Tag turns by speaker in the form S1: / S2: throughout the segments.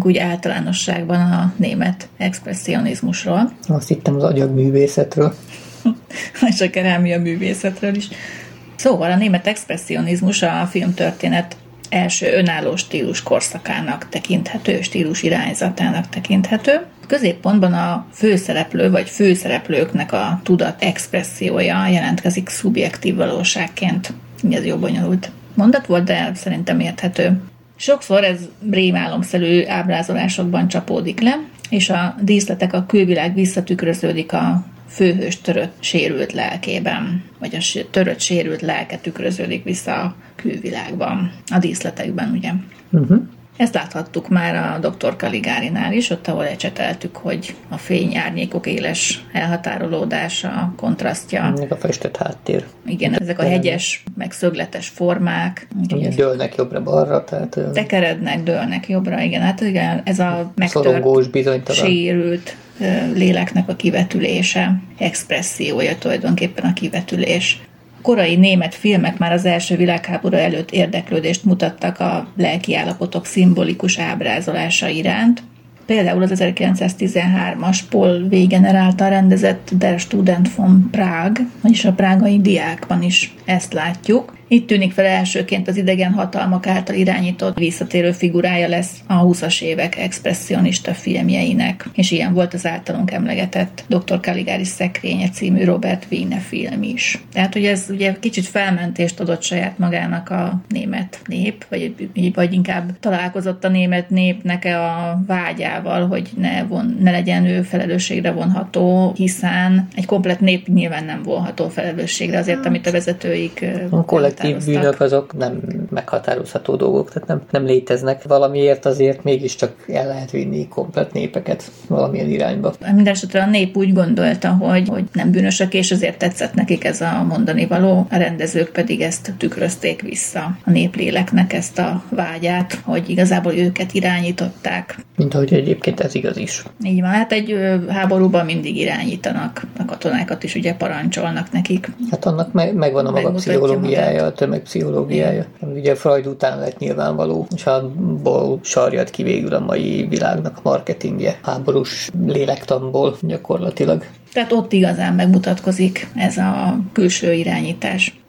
S1: beszéljünk úgy általánosságban a német expressionizmusról.
S2: Azt hittem az agyagművészetről.
S1: És a kerámia művészetről is. Szóval a német expressionizmus a filmtörténet első önálló stílus korszakának tekinthető, stílus irányzatának tekinthető. Középpontban a főszereplő vagy főszereplőknek a tudat expressziója jelentkezik szubjektív valóságként. Ez jó bonyolult mondat volt, de szerintem érthető. Sokszor ez rémálomszerű ábrázolásokban csapódik le, és a díszletek a külvilág visszatükröződik a főhős törött sérült lelkében, vagy a törött sérült lelke tükröződik vissza a külvilágban, a díszletekben, ugye. Uh-huh. Ezt láthattuk már a dr. Kaligárinál is, ott ahol ecseteltük, hogy a fény árnyékok éles elhatárolódása, kontrasztja.
S2: Még a festett háttér.
S1: Igen, ezek a hegyes, meg szögletes formák.
S2: Dőlnek jobbra-balra, tehát...
S1: Tekerednek, dőlnek jobbra, igen. Hát igen, ez a megtört, sérült léleknek a kivetülése, expressziója tulajdonképpen a kivetülés korai német filmek már az első világháború előtt érdeklődést mutattak a lelkiállapotok szimbolikus ábrázolása iránt. Például az 1913-as Paul Wegener által rendezett Der Student von Prague, vagyis a prágai diákban is ezt látjuk. Itt tűnik fel elsőként az idegen hatalmak által irányított visszatérő figurája lesz a 20-as évek expressionista filmjeinek, és ilyen volt az általunk emlegetett Dr. Caligari szekrénye című Robert Wiene film is. Tehát, hogy ez ugye kicsit felmentést adott saját magának a német nép, vagy, vagy inkább találkozott a német népnek a vágyával, hogy ne, von, ne legyen ő felelősségre vonható, hiszen egy komplet nép nyilván nem vonható felelősségre azért, amit a vezetőik
S2: a kollektív bűnök azok nem meghatározható dolgok, tehát nem, nem léteznek. Valamiért azért mégiscsak el lehet vinni komplet népeket valamilyen irányba.
S1: Mindenesetre a nép úgy gondolta, hogy, hogy nem bűnösök, és azért tetszett nekik ez a mondani való, a rendezők pedig ezt tükrözték vissza a népléleknek ezt a vágyát, hogy igazából őket irányították.
S2: Mint ahogy egyébként ez igaz is.
S1: Így van, hát egy háborúban mindig irányítanak, a katonákat is ugye parancsolnak nekik.
S2: Hát annak me- megvan a maga pszichológiája, a tömegpszichológiája. Ugye Freud után lett nyilvánvaló, és abból sarjad ki végül a mai világnak a marketingje, háborús lélektamból gyakorlatilag.
S1: Tehát ott igazán megmutatkozik ez a külső irányítás.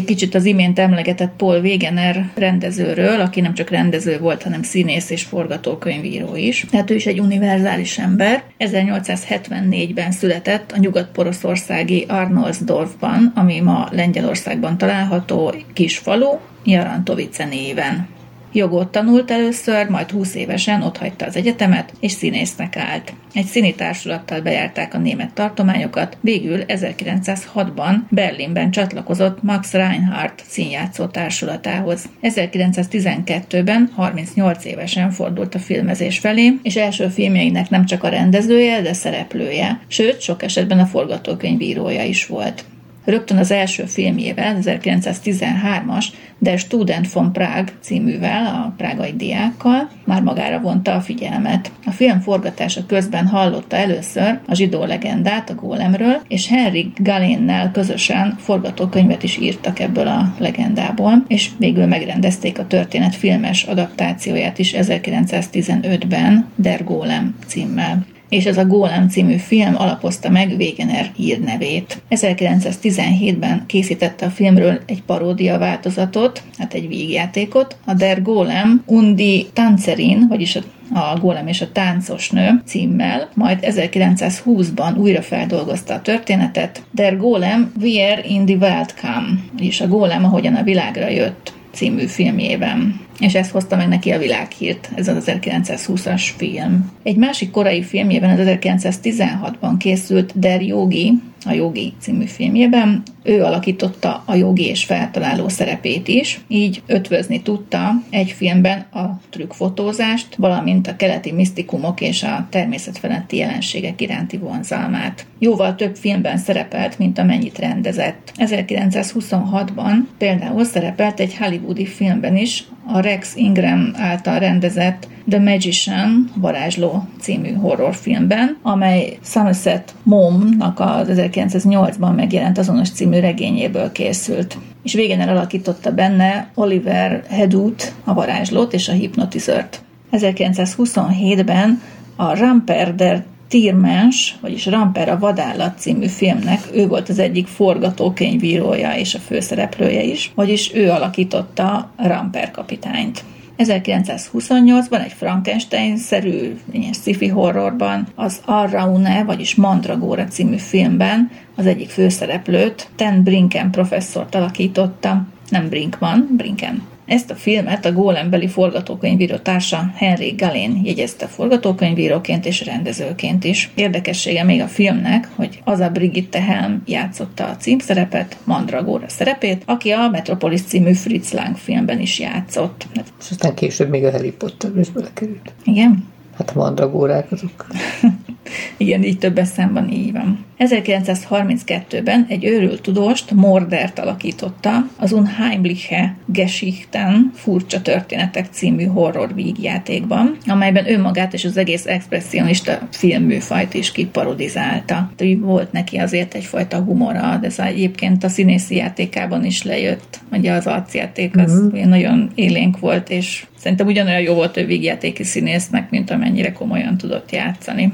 S1: Egy kicsit az imént emlegetett Paul Wegener rendezőről, aki nem csak rendező volt, hanem színész és forgatókönyvíró is. Tehát ő is egy univerzális ember. 1874-ben született a nyugat-poroszországi Arnoldsdorfban, ami ma Lengyelországban található kis falu, Jarantovice néven. Jogot tanult először, majd 20 évesen otthagyta az egyetemet, és színésznek állt. Egy színi társulattal bejárták a német tartományokat, végül 1906-ban Berlinben csatlakozott Max Reinhardt színjátszó társulatához. 1912-ben 38 évesen fordult a filmezés felé, és első filmjeinek nem csak a rendezője, de szereplője, sőt, sok esetben a forgatókönyvírója is volt. Rögtön az első filmjével, 1913-as Der Student von Prague cíművel, a prágai diákkal már magára vonta a figyelmet. A film forgatása közben hallotta először a zsidó legendát a gólemről, és Henrik Galénnel közösen forgatókönyvet is írtak ebből a legendából, és végül megrendezték a történet filmes adaptációját is 1915-ben Der Golem címmel és ez a Golem című film alapozta meg Wegener hírnevét. 1917-ben készítette a filmről egy paródia változatot, hát egy vígjátékot, a Der Golem Undi Tanzerin, vagyis a a Gólem és a táncos nő címmel, majd 1920-ban újra feldolgozta a történetet, Der Golem Where in the World Come, vagyis a Gólem, ahogyan a világra jött című filmjében és ezt hozta meg neki a világhírt, ez az 1920-as film. Egy másik korai filmjében, az 1916-ban készült Der Yogi, a Jogi című filmjében. Ő alakította a jogi és feltaláló szerepét is, így ötvözni tudta egy filmben a trükkfotózást, valamint a keleti misztikumok és a természetfeletti jelenségek iránti vonzalmát. Jóval több filmben szerepelt, mint amennyit rendezett. 1926-ban például szerepelt egy hollywoodi filmben is, a Rex Ingram által rendezett The Magician, Varázsló című horrorfilmben, amely Somerset Mom-nak az 1908-ban megjelent azonos című regényéből készült. És végén alakította benne Oliver Hedut, a varázslót és a hipnotizört. 1927-ben a Ramper der Tiermens, vagyis Ramper a vadállat című filmnek ő volt az egyik forgatókönyvírója és a főszereplője is, vagyis ő alakította Ramper kapitányt. 1928-ban egy Frankenstein-szerű ilyen sci-fi horrorban az Arraune, vagyis Mandragora című filmben az egyik főszereplőt Ten Brinken professzort alakította, nem Brinkman, Brinken. Ezt a filmet a gólembeli forgatókönyvíró társa Henry Galén jegyezte forgatókönyvíróként és rendezőként is. Érdekessége még a filmnek, hogy az a Brigitte Helm játszotta a címszerepet, Mandragora szerepét, aki a Metropolis című Fritz Lang filmben is játszott.
S2: És aztán később még a Harry Potter is belekerült.
S1: Igen?
S2: Hát a mandragórák azok.
S1: Igen, így több eszemben így van. 1932-ben egy őrült tudóst, Mordert alakította az Unheimliche Geschichten furcsa történetek című horror vígjátékban, amelyben ő magát és az egész expressionista filmműfajt is kiparodizálta. Úgy volt neki azért egyfajta humora, de ez egyébként a színészi játékában is lejött. Ugye az arcjáték az mm-hmm. nagyon élénk volt, és Szerintem ugyanolyan jó volt ő vígjátéki színésznek, mint amennyire komolyan tudott játszani.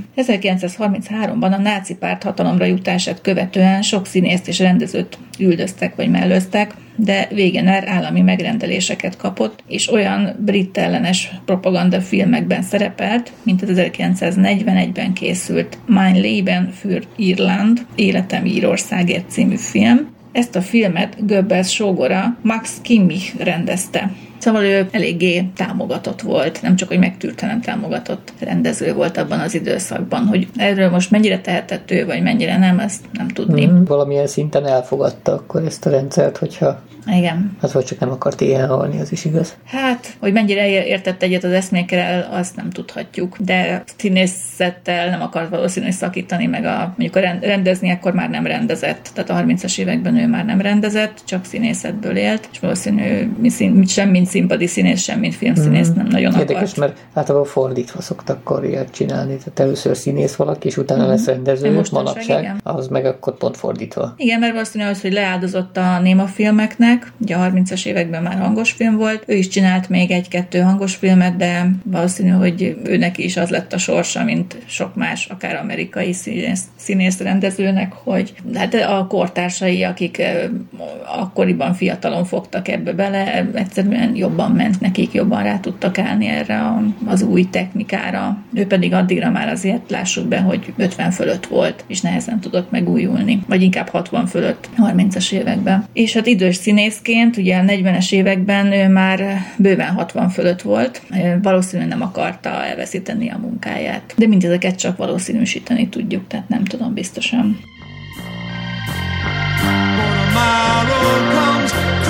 S1: 1933-ban a náci párt hatalomra jutását követően sok színészt és rendezőt üldöztek vagy mellőztek, de Wegener állami megrendeléseket kapott, és olyan brit ellenes propaganda filmekben szerepelt, mint az 1941-ben készült Mein Leben für Irland, Életem Írországért című film. Ezt a filmet Goebbels sógora Max Kimmich rendezte. Szóval ő eléggé támogatott volt, nem csak, hogy megtűrt, hanem támogatott rendező volt abban az időszakban, hogy erről most mennyire tehetett ő, vagy mennyire nem, ezt nem tudni. Mm,
S2: valamilyen szinten elfogadta akkor ezt a rendszert, hogyha
S1: igen.
S2: Az, hogy csak nem akart ilyen halni, az is igaz.
S1: Hát, hogy mennyire értett egyet az eszmékkel, azt nem tudhatjuk. De színészettel nem akart valószínűleg szakítani, meg a, mondjuk a rendezni, akkor már nem rendezett. Tehát a 30-as években ő már nem rendezett, csak színészetből élt, és valószínű sem mint színpadi színész, sem mint filmszínész mm. nem nagyon
S2: akart. Érdekes, mert általában fordítva szoktak karriert csinálni. Tehát először színész valaki, és utána mm. lesz rendező, most manapság, igen. az meg akkor pont fordítva.
S1: Igen, mert valószínű az, hogy leáldozott a néma filmeknek, filmek, ugye a 30-as években már hangos film volt, ő is csinált még egy-kettő hangos filmet, de valószínű, hogy őnek is az lett a sorsa, mint sok más, akár amerikai színész, színész rendezőnek, hogy hát a kortársai, akik akkoriban fiatalon fogtak ebbe bele, egyszerűen jobban ment nekik, jobban rá tudtak állni erre az új technikára. Ő pedig addigra már azért lássuk be, hogy 50 fölött volt, és nehezen tudott megújulni, vagy inkább 60 fölött 30-as években. És hát idős színészként, ugye a 40-es években ő már bőven 60 fölött volt, valószínűleg nem akarta elveszíteni a munkáját. De mindezeket csak valószínűsíteni tudjuk, tehát nem tudom biztosan. Tomorrow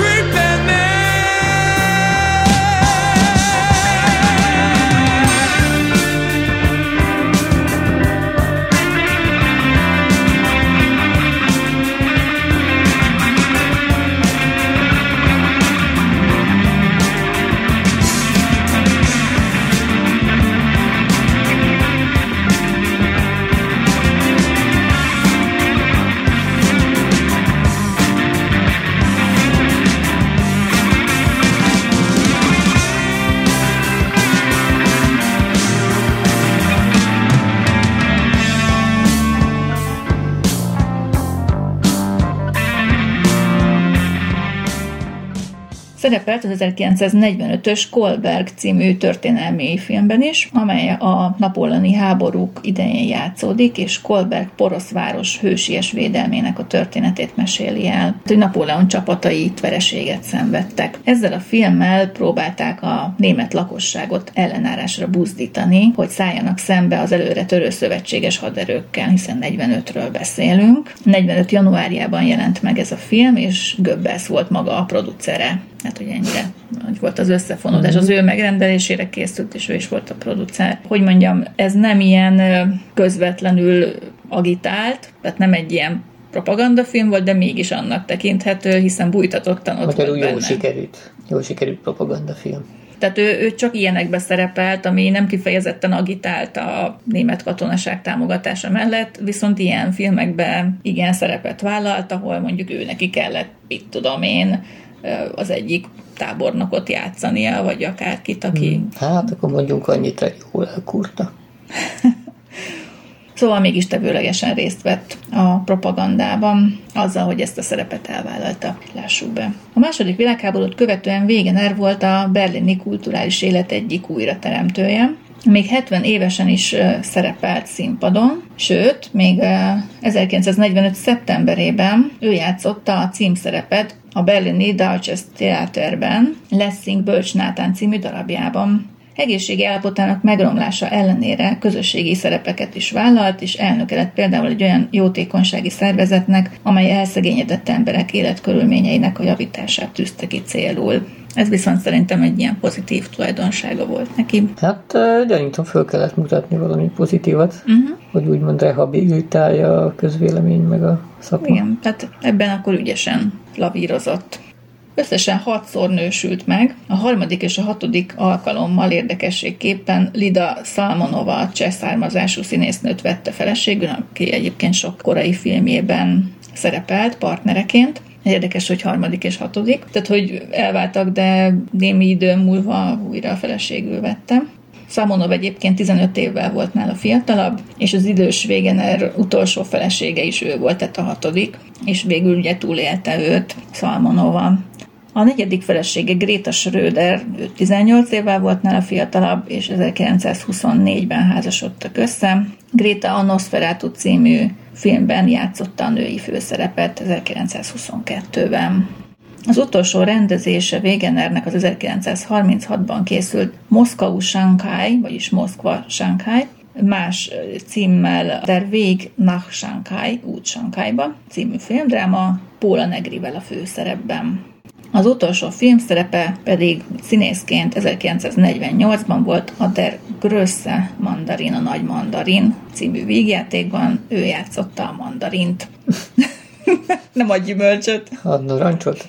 S1: Szerepelt az 1945-ös Kolberg című történelmi filmben is, amely a napolani háborúk idején játszódik, és Kolberg porosz város hősies védelmének a történetét meséli el, hogy Napóleon csapatai itt vereséget szenvedtek. Ezzel a filmmel próbálták a német lakosságot ellenállásra buzdítani, hogy szálljanak szembe az előre törő szövetséges haderőkkel, hiszen 45-ről beszélünk. 45 januárjában jelent meg ez a film, és Goebbels volt maga a producere hát hogy ennyire hogy volt az összefonódás, az ő megrendelésére készült, és ő is volt a producer. Hogy mondjam, ez nem ilyen közvetlenül agitált, tehát nem egy ilyen propagandafilm volt, de mégis annak tekinthető, hiszen bújtatottan ott
S2: Magyarul volt jó benne. sikerült, jó sikerült propagandafilm.
S1: Tehát ő, ő csak ilyenekbe szerepelt, ami nem kifejezetten agitált a német katonaság támogatása mellett, viszont ilyen filmekben igen szerepet vállalt, ahol mondjuk ő neki kellett, mit tudom én, az egyik tábornokot játszania, vagy akárkit, aki... Hmm.
S2: Hát akkor mondjuk annyit, hogy jól elkurta.
S1: Szóval mégis tevőlegesen részt vett a propagandában, azzal, hogy ezt a szerepet elvállalta, lássuk be. A második világháborút követően Wegener volt a berlini kulturális élet egyik újrateremtője, még 70 évesen is szerepelt színpadon, sőt, még 1945. szeptemberében ő játszotta a címszerepet a berlini Deutsches Theaterben, Lessing Bölcs Nátán című darabjában. Egészségi állapotának megromlása ellenére közösségi szerepeket is vállalt, és elnöke lett például egy olyan jótékonysági szervezetnek, amely elszegényedett emberek életkörülményeinek a javítását tűzte ki célul. Ez viszont szerintem egy ilyen pozitív tulajdonsága volt neki.
S2: Hát gyanítom föl kellett mutatni valami pozitívat, uh-huh. hogy úgymond rehabilitálja a közvélemény meg a szakma.
S1: Igen, tehát ebben akkor ügyesen lavírozott. Összesen hatszor nősült meg, a harmadik és a hatodik alkalommal érdekességképpen Lida Salmonova cseh származású színésznőt vette feleségül, aki egyébként sok korai filmjében szerepelt partnereként. Érdekes, hogy harmadik és hatodik. Tehát, hogy elváltak, de némi idő múlva újra a feleségül vettem. Szamonov egyébként 15 évvel volt nála fiatalabb, és az idős Wegener utolsó felesége is ő volt, tehát a hatodik, és végül ugye túlélte őt Szalmonova. A negyedik felesége Gréta Schröder, ő 18 évvel volt nála fiatalabb, és 1924-ben házasodtak össze. Gréta a Nosferatu című filmben játszotta a női főszerepet 1922-ben. Az utolsó rendezése Wegenernek az 1936-ban készült Moszkau Shanghai, vagyis Moszkva Shanghai, más címmel Der Weg nach Shanghai, út Shanghaiba című filmdráma, Póla Negrivel a főszerepben. Az utolsó film szerepe pedig színészként 1948-ban volt a Der Grösse Mandarin, a Nagy Mandarin című vígjátékban. Ő játszotta a mandarint. Nem adj gyümölcsöt.
S2: A narancsot.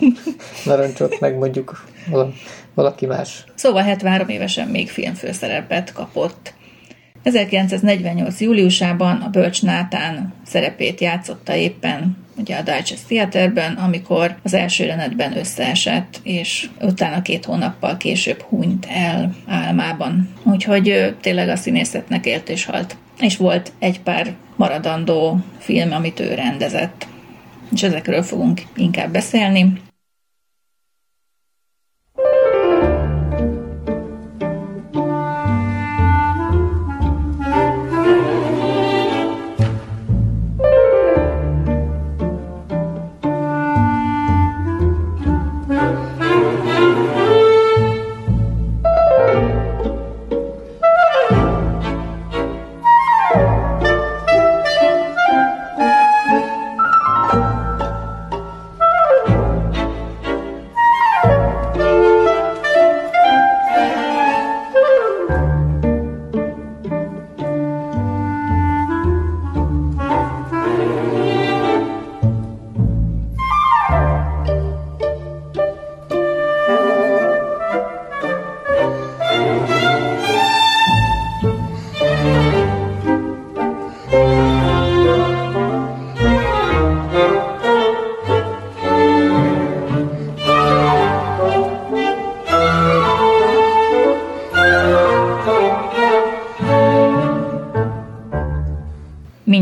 S2: Narancsot meg mondjuk valaki más.
S1: Szóval 73 évesen még filmfőszerepet kapott. 1948. júliusában a Bölcs Nátán szerepét játszotta éppen ugye a Deutsches Theaterben, amikor az első jelenetben összeesett, és utána két hónappal később hunyt el álmában. Úgyhogy tényleg a színészetnek élt és halt. És volt egy pár maradandó film, amit ő rendezett. És ezekről fogunk inkább beszélni.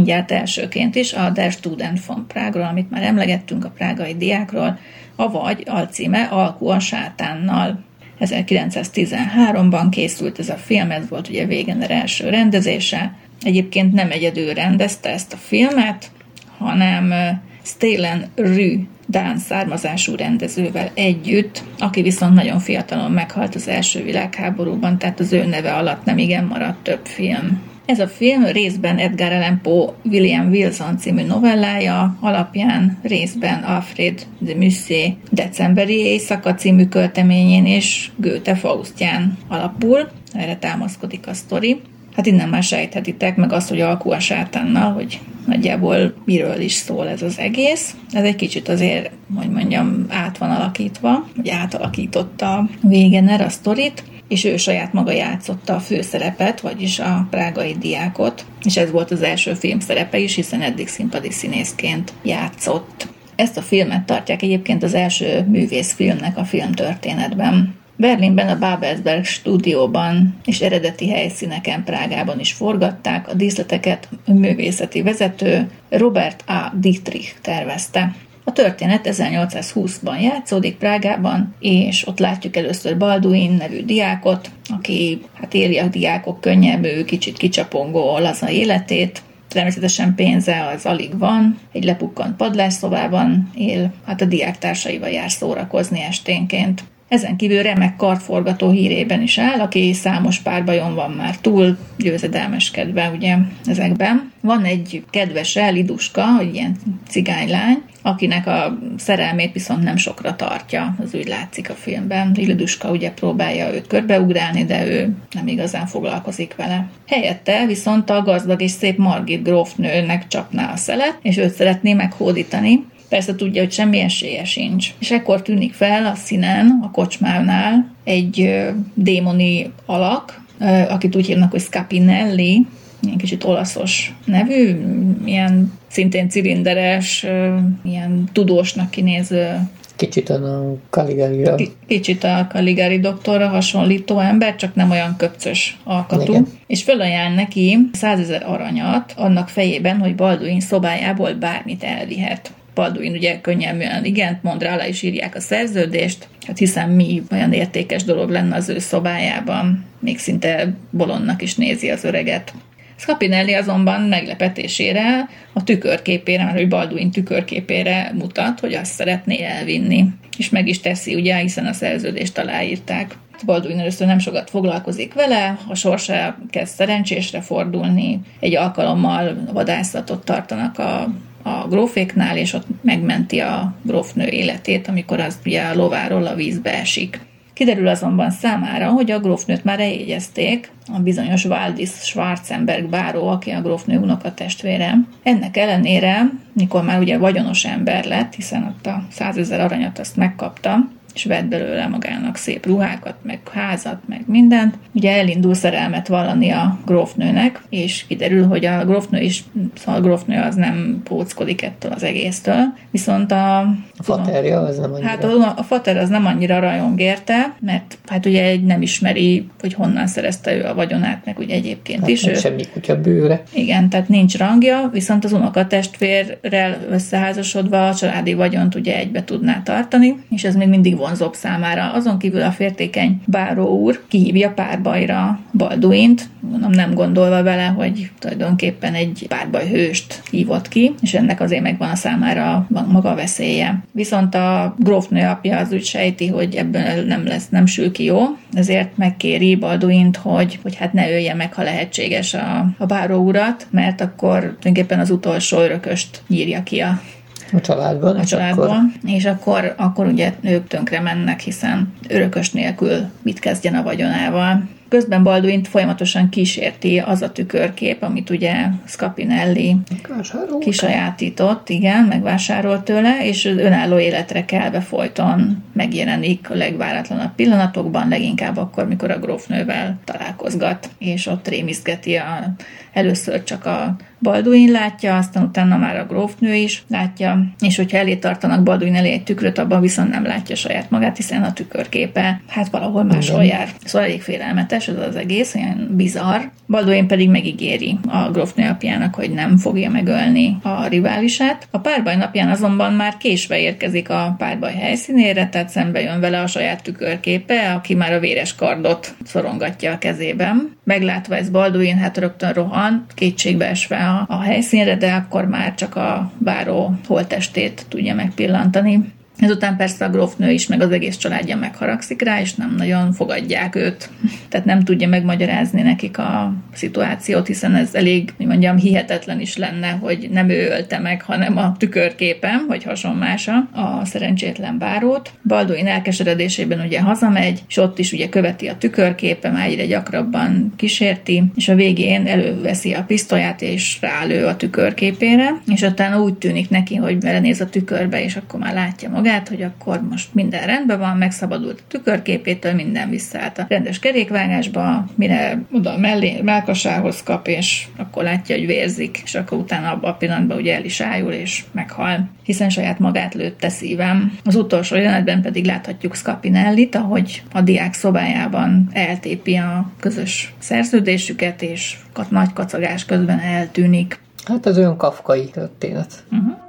S1: Járt elsőként is a Der Student von Prágról, amit már emlegettünk a prágai diákról, avagy alcíme Alkú a sátánnal. 1913-ban készült ez a film, ez volt ugye Wegener első rendezése. Egyébként nem egyedül rendezte ezt a filmet, hanem Stalen Rü Dán származású rendezővel együtt, aki viszont nagyon fiatalon meghalt az első világháborúban, tehát az ő neve alatt nem igen maradt több film. Ez a film részben Edgar Allan Poe William Wilson című novellája alapján, részben Alfred de Musset decemberi éjszaka című költeményén és Goethe Faustján alapul, erre támaszkodik a sztori. Hát innen már sejthetitek meg azt, hogy alkú a sátánnal, hogy nagyjából miről is szól ez az egész. Ez egy kicsit azért, hogy mondjam, át van alakítva, vagy átalakította Wegener a sztorit, és ő saját maga játszotta a főszerepet, vagyis a prágai diákot, és ez volt az első film szerepe is, hiszen eddig színpadi színészként játszott. Ezt a filmet tartják egyébként az első művészfilmnek a filmtörténetben. Berlinben a Babelsberg stúdióban és eredeti helyszíneken Prágában is forgatták, a díszleteket a művészeti vezető Robert A. Dietrich tervezte. A történet 1820-ban játszódik Prágában, és ott látjuk először Balduin nevű diákot, aki hát éli a diákok könnyebb, kicsit kicsapongó laza életét, természetesen pénze az alig van, egy lepukkant padlásszobában él, hát a diáktársaival jár szórakozni esténként. Ezen kívül remek kartforgató hírében is áll, aki számos párbajon van már túl, győzedelmeskedve ugye ezekben. Van egy kedves Liduska, hogy ilyen cigánylány, akinek a szerelmét viszont nem sokra tartja, az úgy látszik a filmben. Liduska ugye próbálja őt körbeugrálni, de ő nem igazán foglalkozik vele. Helyette viszont a gazdag és szép Margit grófnőnek csapná a szelet, és őt szeretné meghódítani, Persze tudja, hogy semmi esélye sincs. És ekkor tűnik fel a színen, a kocsmánál egy démoni alak, akit úgy hívnak, hogy Scapinelli, ilyen kicsit olaszos nevű, ilyen szintén cilinderes, ilyen tudósnak kinéző
S2: Kicsit a Caligari
S1: Kicsit a Caligari doktorra hasonlító ember, csak nem olyan köpcös alkatú. Igen. És felajánl neki százezer aranyat annak fejében, hogy Balduin szobájából bármit elvihet. Balduin ugye könnyelműen igent mond rá, alá is írják a szerződést, hát hiszen mi olyan értékes dolog lenne az ő szobájában, még szinte bolonnak is nézi az öreget. Scapinelli azonban meglepetésére a tükörképére, mert hogy Balduin tükörképére mutat, hogy azt szeretné elvinni. És meg is teszi, ugye, hiszen a szerződést aláírták. Balduin először nem sokat foglalkozik vele, a sorsa kezd szerencsésre fordulni, egy alkalommal vadászatot tartanak a a gróféknál, és ott megmenti a grófnő életét, amikor az ugye a lováról a vízbe esik. Kiderül azonban számára, hogy a grófnőt már eljegyezték, a bizonyos Waldis Schwarzenberg báró, aki a grófnő unokatestvére. Ennek ellenére, mikor már ugye vagyonos ember lett, hiszen ott a százezer aranyat azt megkapta, és vett belőle magának szép ruhákat, meg házat, meg mindent. Ugye elindul szerelmet vallani a grófnőnek, és kiderül, hogy a grófnő is, szóval a grófnő az nem póckodik ettől az egésztől, viszont a...
S2: A faterja az nem annyira...
S1: Hát a, a fater az nem annyira rajong érte, mert hát ugye egy nem ismeri, hogy honnan szerezte ő a vagyonát, meg ugye egyébként hát is.
S2: Ő, semmi kutya bőre.
S1: Igen, tehát nincs rangja, viszont az unokatestvérrel összeházasodva a családi vagyont ugye egybe tudná tartani, és ez még mindig vonzóbb számára. Azon kívül a fértékeny báró úr kihívja párbajra Balduint, mondom, nem gondolva vele, hogy tulajdonképpen egy párbaj hőst hívott ki, és ennek azért megvan a számára maga a veszélye. Viszont a grófnő apja az úgy sejti, hogy ebből nem lesz, nem sül ki jó, ezért megkéri Balduint, hogy, hogy hát ne ölje meg, ha lehetséges a, a báró urat, mert akkor tulajdonképpen az utolsó örököst nyírja ki a
S2: a családban.
S1: A családban. Akkor... És akkor, akkor ugye ők tönkre mennek, hiszen örökös nélkül mit kezdjen a vagyonával. Közben Balduint folyamatosan kísérti az a tükörkép, amit ugye Scapinelli kisajátított, igen, megvásárolt tőle, és önálló életre kelve folyton megjelenik a legváratlanabb pillanatokban, leginkább akkor, mikor a grófnővel találkozgat, és ott rémiszgeti a, először csak a Balduin látja, aztán utána már a grófnő is látja, és hogyha elé tartanak Balduin elé egy tükröt, abban viszont nem látja saját magát, hiszen a tükörképe hát valahol máshol jár. Szóval elég félelmetes ez az egész, olyan bizarr. Balduin pedig megígéri a grófnő apjának, hogy nem fogja megölni a riválisát. A párbaj napján azonban már késve érkezik a párbaj helyszínére, tehát szembe jön vele a saját tükörképe, aki már a véres kardot szorongatja a kezében. Meglátva ez Balduin, hát rögtön rohan, kétségbe esve a, a helyszínre, de akkor már csak a báró holtestét tudja megpillantani. Ezután persze a grófnő is, meg az egész családja megharagszik rá, és nem nagyon fogadják őt. Tehát nem tudja megmagyarázni nekik a szituációt, hiszen ez elég, hogy mondjam, hihetetlen is lenne, hogy nem ő ölte meg, hanem a tükörképem, vagy hasonmása a szerencsétlen bárót. Balduin elkeseredésében ugye hazamegy, és ott is ugye követi a tükörképem, egyre gyakrabban kísérti, és a végén előveszi a pisztolyát, és rálő a tükörképére, és utána úgy tűnik neki, hogy belenéz a tükörbe, és akkor már látja magát, magát, hogy akkor most minden rendben van, megszabadult a tükörképétől, minden visszaállt a rendes kerékvágásba, mire oda mellé, melkasához kap, és akkor látja, hogy vérzik, és akkor utána abban a pillanatban ugye el is ájul, és meghal, hiszen saját magát lőtte szívem. Az utolsó jelenetben pedig láthatjuk Scapinellit, ahogy a diák szobájában eltépi a közös szerződésüket, és nagy kacagás közben eltűnik.
S2: Hát ez olyan kafkai történet. Uh-huh.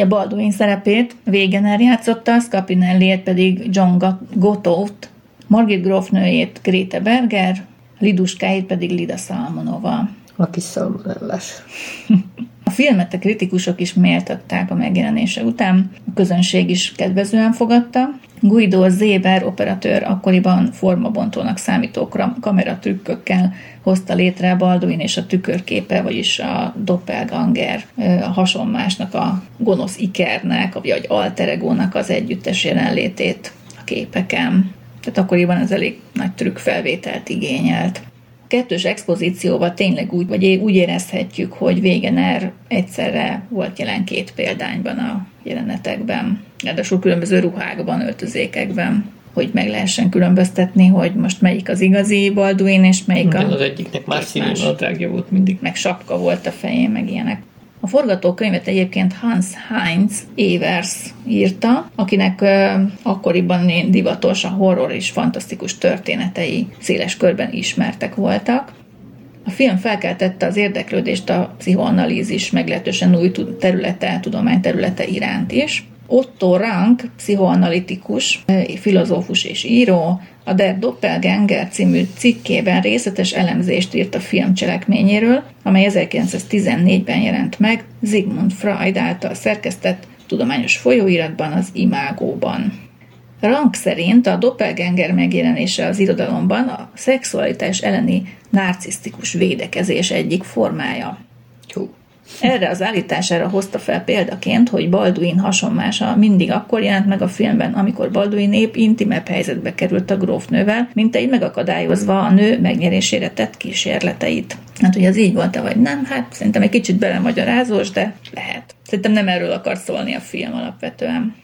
S1: Ugye Balduin szerepét Wegener játszotta, Scapinelli pedig John Gotót, Margit grófnőjét Grete Berger, Liduskáit pedig Lida Salmonova.
S2: A kis szalmonellás.
S1: A filmet a kritikusok is méltatták a megjelenése után, a közönség is kedvezően fogadta. Guido Zéber operatőr akkoriban formabontónak számító kameratrükkökkel hozta létre Balduin és a tükörképe, vagyis a doppelganger, a hasonmásnak, a gonosz ikernek, vagy alteregónak az együttes jelenlétét a képeken. Tehát akkoriban ez elég nagy trükkfelvételt igényelt kettős expozícióval tényleg úgy, vagy úgy érezhetjük, hogy Wegener egyszerre volt jelen két példányban a jelenetekben, ráadásul különböző ruhákban, öltözékekben hogy meg lehessen különböztetni, hogy most melyik az igazi Balduin, és melyik
S2: a... Az egyiknek más színű nadrágja volt mindig.
S1: Meg sapka volt a fején, meg ilyenek. A forgatókönyvet egyébként Hans Heinz Evers írta, akinek uh, akkoriban divatos a horror és fantasztikus történetei széles körben ismertek voltak. A film felkeltette az érdeklődést a pszichoanalízis meglehetősen új területe, tudományterülete iránt is. Otto Rank, pszichoanalitikus, filozófus és író, a Der Doppelganger című cikkében részletes elemzést írt a film cselekményéről, amely 1914-ben jelent meg Sigmund Freud által szerkesztett tudományos folyóiratban, az Imágóban. Rank szerint a doppelganger megjelenése az irodalomban a szexualitás elleni narcisztikus védekezés egyik formája. Erre az állítására hozta fel példaként, hogy Balduin hasonmása mindig akkor jelent meg a filmben, amikor Balduin épp intimebb helyzetbe került a grófnővel, mint egy megakadályozva a nő megnyerésére tett kísérleteit. Hát, hogy az így volt-e, vagy nem, hát szerintem egy kicsit belemagyarázós, de lehet. Szerintem nem erről akar szólni a film alapvetően.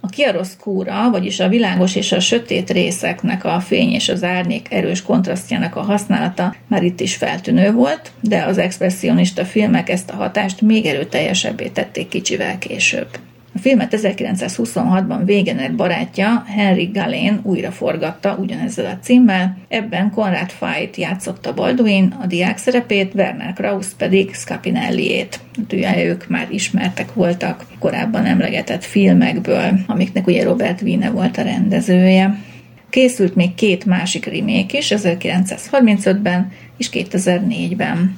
S1: A chiaroscura, vagyis a világos és a sötét részeknek a fény és az árnyék erős kontrasztjának a használata már itt is feltűnő volt, de az expressionista filmek ezt a hatást még erőteljesebbé tették kicsivel később. Filmet 1926-ban Wegener barátja Henry Galén újra forgatta ugyanezzel a címmel, ebben Konrad Veidt játszotta Balduin, a diák szerepét, Werner Krauss pedig Scapinelliét. Ugye ők már ismertek voltak korábban emlegetett filmekből, amiknek ugye Robert Wiene volt a rendezője. Készült még két másik remake is, 1935-ben és 2004-ben.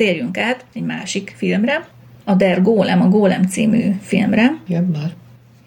S1: Térjünk át egy másik filmre, a Der Golem, a Golem című filmre.
S2: Igen, már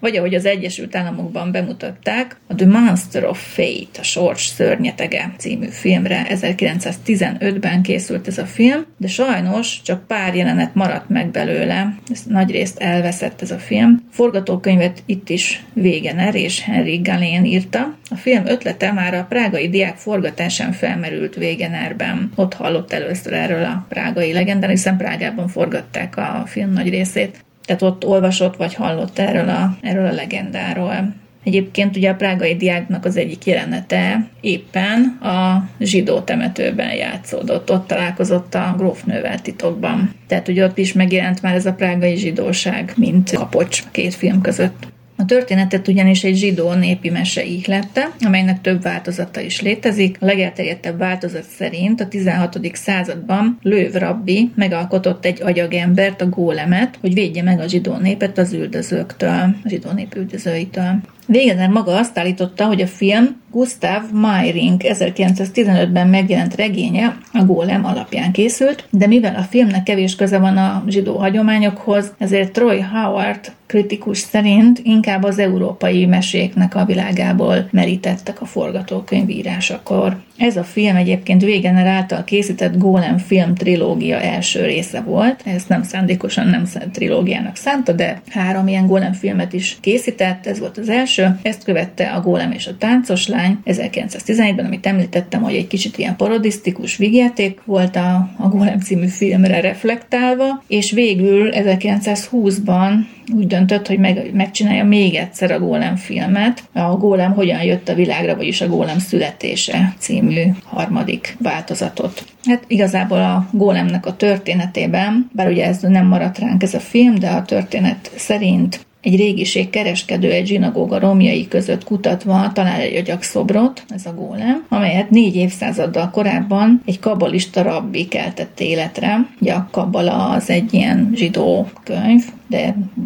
S1: vagy ahogy az Egyesült Államokban bemutatták, a The Monster of Fate, a Sors szörnyetege című filmre 1915-ben készült ez a film, de sajnos csak pár jelenet maradt meg belőle, ez nagyrészt elveszett ez a film. Forgatókönyvet itt is Wegener és Henry Galén írta. A film ötlete már a prágai diák forgatásán felmerült Wegenerben. Ott hallott először erről a prágai legendán, hiszen Prágában forgatták a film nagy részét tehát ott olvasott vagy hallott erről a, erről a legendáról. Egyébként ugye a prágai diáknak az egyik jelenete éppen a zsidó temetőben játszódott. Ott találkozott a grófnővel titokban. Tehát ugye ott is megjelent már ez a prágai zsidóság, mint kapocs két film között. A történetet ugyanis egy zsidó népi mese ihlette, amelynek több változata is létezik. A legelterjedtebb változat szerint a 16. században Lőv rabbi megalkotott egy agyagembert, a gólemet, hogy védje meg a zsidó népet az üldözőktől, a zsidó nép üldözőitől. Wegener maga azt állította, hogy a film Gustav Meyring 1915-ben megjelent regénye a Gólem alapján készült, de mivel a filmnek kevés köze van a zsidó hagyományokhoz, ezért Troy Howard kritikus szerint inkább az európai meséknek a világából merítettek a forgatókönyv írásakor. Ez a film egyébként Wegener által készített Golem film trilógia első része volt. Ez nem szándékosan nem trilógiának szánta, de három ilyen Golem filmet is készített, ez volt az első. Ezt követte a Golem és a táncos lány 1911-ben, amit említettem, hogy egy kicsit ilyen parodisztikus vigyáték volt a, a Golem című filmre reflektálva, és végül 1920-ban úgy döntött, hogy meg, megcsinálja még egyszer a Gólem filmet. A Gólem hogyan jött a világra, vagyis a Gólem születése című harmadik változatot. Hát igazából a Gólemnek a történetében, bár ugye ez nem maradt ránk ez a film, de a történet szerint egy régiség kereskedő egy zsinagóga romjai között kutatva talál egy agyakszobrot, ez a gólem, amelyet négy évszázaddal korábban egy kabalista rabbi keltett életre. Ugye a kabala az egy ilyen zsidó könyv, de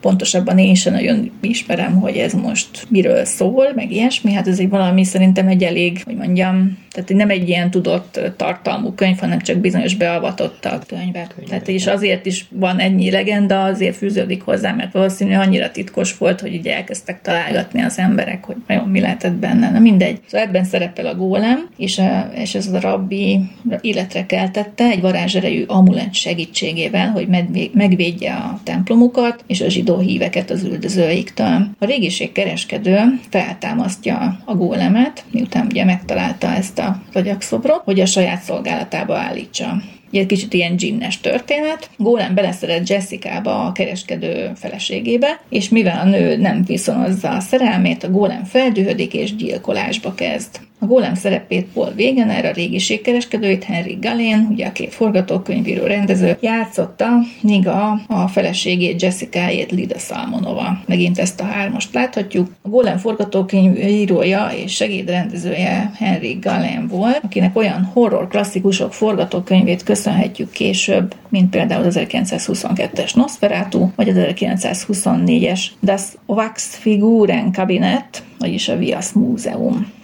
S1: pontosabban én sem nagyon ismerem, hogy ez most miről szól, meg ilyesmi. Hát ez egy valami szerintem egy elég, hogy mondjam, tehát nem egy ilyen tudott tartalmú könyv, hanem csak bizonyos beavatottak könyvek. Tehát és azért is van ennyi legenda, azért fűződik hozzá, mert valószínűleg annyira titkos volt, hogy ugye elkezdtek találgatni az emberek, hogy vajon mi lehetett benne. Na mindegy. Szóval ebben szerepel a gólem, és, a, és ez a rabbi életre keltette egy varázserejű amulet segítségével, hogy megvédje a templomukat és a zsidó híveket az üldözőiktől. A régiség kereskedő feltámasztja a gólemet, miután ugye megtalálta ezt a agyakszobrot, hogy a saját szolgálatába állítsa egy kicsit ilyen ginnes történet. Gólem beleszeret Jessica-ba, a kereskedő feleségébe, és mivel a nő nem viszonozza a szerelmét, a gólem feldühödik és gyilkolásba kezd. A gólem szerepét Paul Wegener, a régiségkereskedőit Henry Galén, ugye a forgatókönyvíró rendező játszotta, míg a, a feleségét Jessica-ét Lida Salmonova. Megint ezt a hármast láthatjuk. A gólem forgatókönyvírója és segédrendezője Henry Galén volt, akinek olyan horror klasszikusok forgatókönyvét köszönhetjük később, mint például az 1922-es Nosferatu, vagy az 1924-es Das Wachsfiguren Kabinet, vagyis a Vias Múzeum.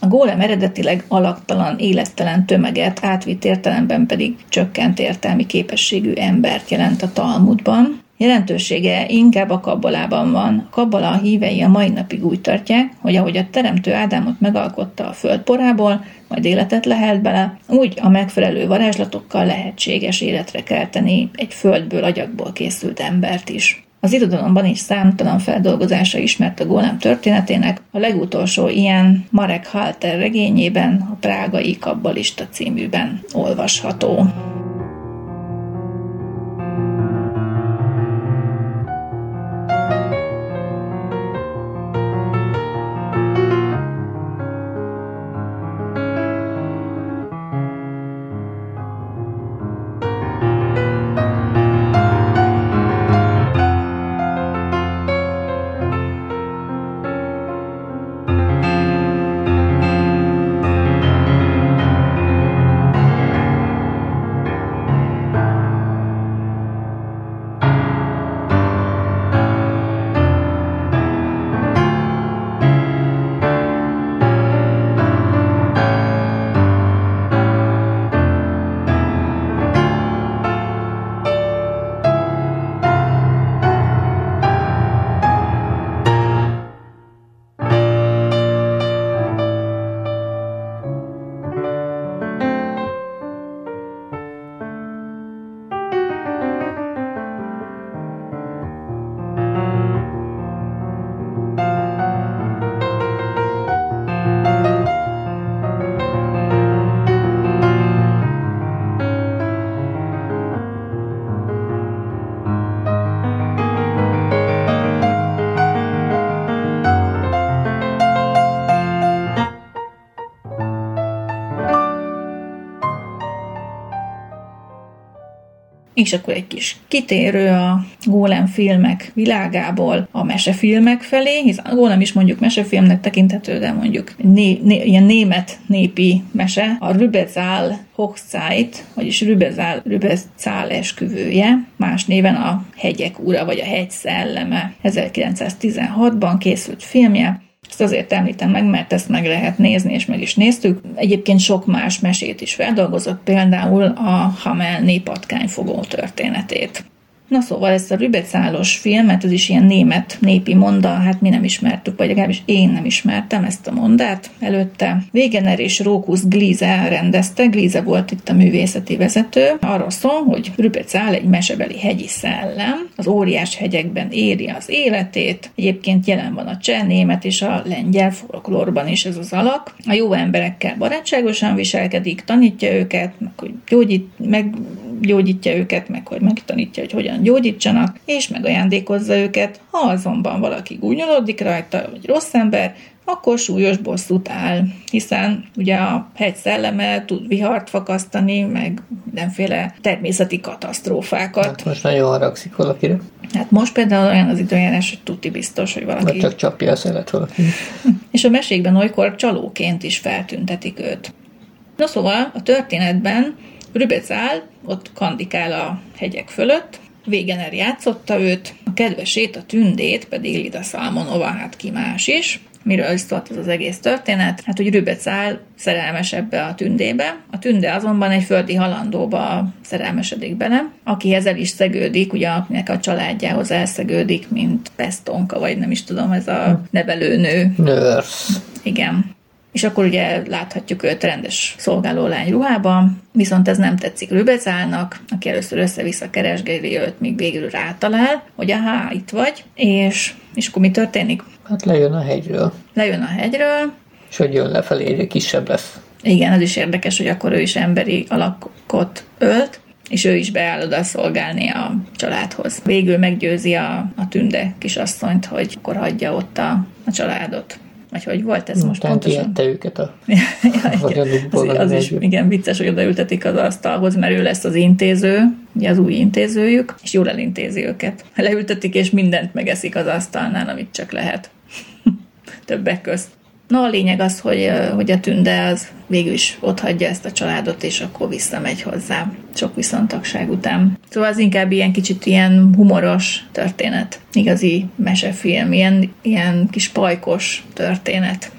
S1: A gólem eredetileg alaktalan, élettelen tömeget, átvitt értelemben pedig csökkent értelmi képességű embert jelent a Talmudban. Jelentősége inkább a kabbalában van. A kabbala a hívei a mai napig úgy tartják, hogy ahogy a teremtő Ádámot megalkotta a földporából, majd életet lehet bele, úgy a megfelelő varázslatokkal lehetséges életre kelteni egy földből, agyakból készült embert is. Az irodalomban is számtalan feldolgozása ismert a gólem történetének, a legutolsó ilyen Marek Halter regényében, a Prágai Kabbalista címűben olvasható. És akkor egy kis kitérő a Gólem filmek világából a mesefilmek felé, hiszen a Gólem is mondjuk mesefilmnek tekinthető, de mondjuk né, né, ilyen német népi mese, a Rübezál Hochzeit, vagyis Rübezál, Rübezál esküvője, más néven a Hegyek ura, vagy a Hegy szelleme. 1916-ban készült filmje, ezt azért említem meg, mert ezt meg lehet nézni, és meg is néztük. Egyébként sok más mesét is feldolgozott, például a Hamel népatkányfogó történetét. Na szóval ezt a Rübecálos filmet, ez is ilyen német népi monda, hát mi nem ismertük, vagy legalábbis én nem ismertem ezt a mondát előtte. Wegener és Rókusz Glize rendezte, Glize volt itt a művészeti vezető. Arról szól, hogy Rübecál egy mesebeli hegyi szellem, az óriás hegyekben éri az életét, egyébként jelen van a cseh, német és a lengyel folklórban is ez az alak. A jó emberekkel barátságosan viselkedik, tanítja őket, meg hogy gyógyít, meggyógyítja őket, meg hogy megtanítja, hogy hogyan gyógyítsanak, és megajándékozza őket. Ha azonban valaki gúnyolódik rajta, vagy rossz ember, akkor súlyos bosszút áll, hiszen ugye a hegy szelleme tud vihart fakasztani, meg mindenféle természeti katasztrófákat. Hát
S2: most nagyon haragszik valakire.
S1: Hát most például olyan az időjárás, hogy tuti biztos, hogy valaki... Vagy
S2: csak csapja a szelet valaki.
S1: És a mesékben olykor csalóként is feltüntetik őt. No szóval a történetben Rübec áll, ott kandikál a hegyek fölött, Végener játszotta őt, a kedvesét, a tündét pedig Lida Salmonova, hát ki más is. Miről is szólt ez az egész történet? Hát, hogy Rübec áll szerelmes ebbe a tündébe. A tünde azonban egy földi halandóba szerelmesedik bele, akihez el is szegődik, ugye akinek a családjához elszegődik, mint Pestonka, vagy nem is tudom, ez a nevelőnő.
S2: Nurse.
S1: Igen és akkor ugye láthatjuk őt rendes szolgálólány ruhában, viszont ez nem tetszik Rübezálnak, aki először össze-vissza keresgéli őt, míg végül rátalál, hogy aha, itt vagy, és, és akkor mi történik?
S2: Hát lejön a hegyről.
S1: Lejön a hegyről.
S2: És hogy jön lefelé, egyre kisebb lesz.
S1: Igen, az is érdekes, hogy akkor ő is emberi alakot ölt, és ő is beáll oda szolgálni a családhoz. Végül meggyőzi a, a tünde kisasszonyt, hogy akkor hagyja ott a, a családot. Vagy hogy volt ez most
S2: Utána pontosan? őket a vagyonukból.
S1: az, az is, igen, vicces, hogy odaültetik az asztalhoz, mert ő lesz az intéző, ugye az új intézőjük, és jól elintézi őket. Leültetik, és mindent megeszik az asztalnál, amit csak lehet. Többek közt. No, a lényeg az, hogy, hogy a tünde az végül is ott hagyja ezt a családot, és akkor visszamegy hozzá sok viszontagság után. Szóval az inkább ilyen kicsit ilyen humoros történet, igazi mesefilm, ilyen, ilyen kis pajkos történet.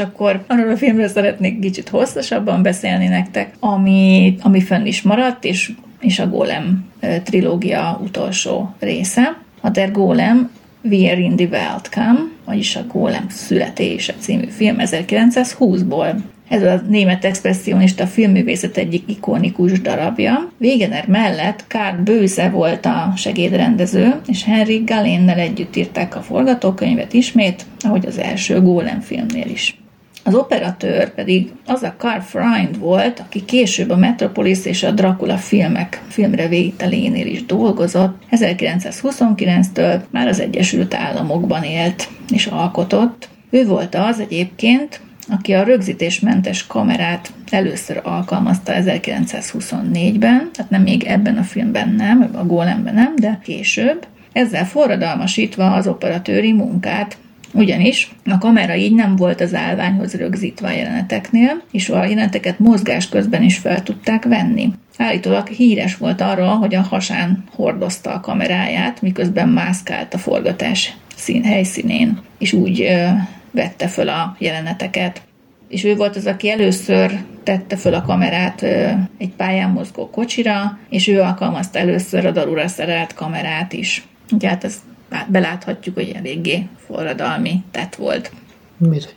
S1: Akkor arról a filmről szeretnék kicsit hosszasabban beszélni nektek, ami, ami fönn is maradt, és, és a Golem trilógia utolsó része. A Der Golem We Are in the Welcome, vagyis a Golem születése című film 1920-ból. Ez a német expressionista filmművészet egyik ikonikus darabja. Wegener mellett Karl Böse volt a segédrendező, és Henry Galénnel együtt írták a forgatókönyvet ismét, ahogy az első Golem filmnél is. Az operatőr pedig az a Carl Freund volt, aki később a Metropolis és a Dracula filmek filmre vételénél is dolgozott. 1929-től már az Egyesült Államokban élt és alkotott. Ő volt az egyébként, aki a rögzítésmentes kamerát először alkalmazta 1924-ben, tehát nem még ebben a filmben nem, a Golemben nem, de később, ezzel forradalmasítva az operatőri munkát, ugyanis a kamera így nem volt az állványhoz rögzítve a jeleneteknél, és a jeleneteket mozgás közben is fel tudták venni. Állítólag híres volt arról, hogy a hasán hordozta a kameráját, miközben mászkált a forgatás szín helyszínén, és úgy ö, vette föl a jeleneteket. És ő volt az, aki először tette föl a kamerát ö, egy pályán mozgó kocsira, és ő alkalmazta először a darura szerelt kamerát is. Ugye hát ez beláthatjuk, hogy eléggé forradalmi tett volt.
S2: Mit?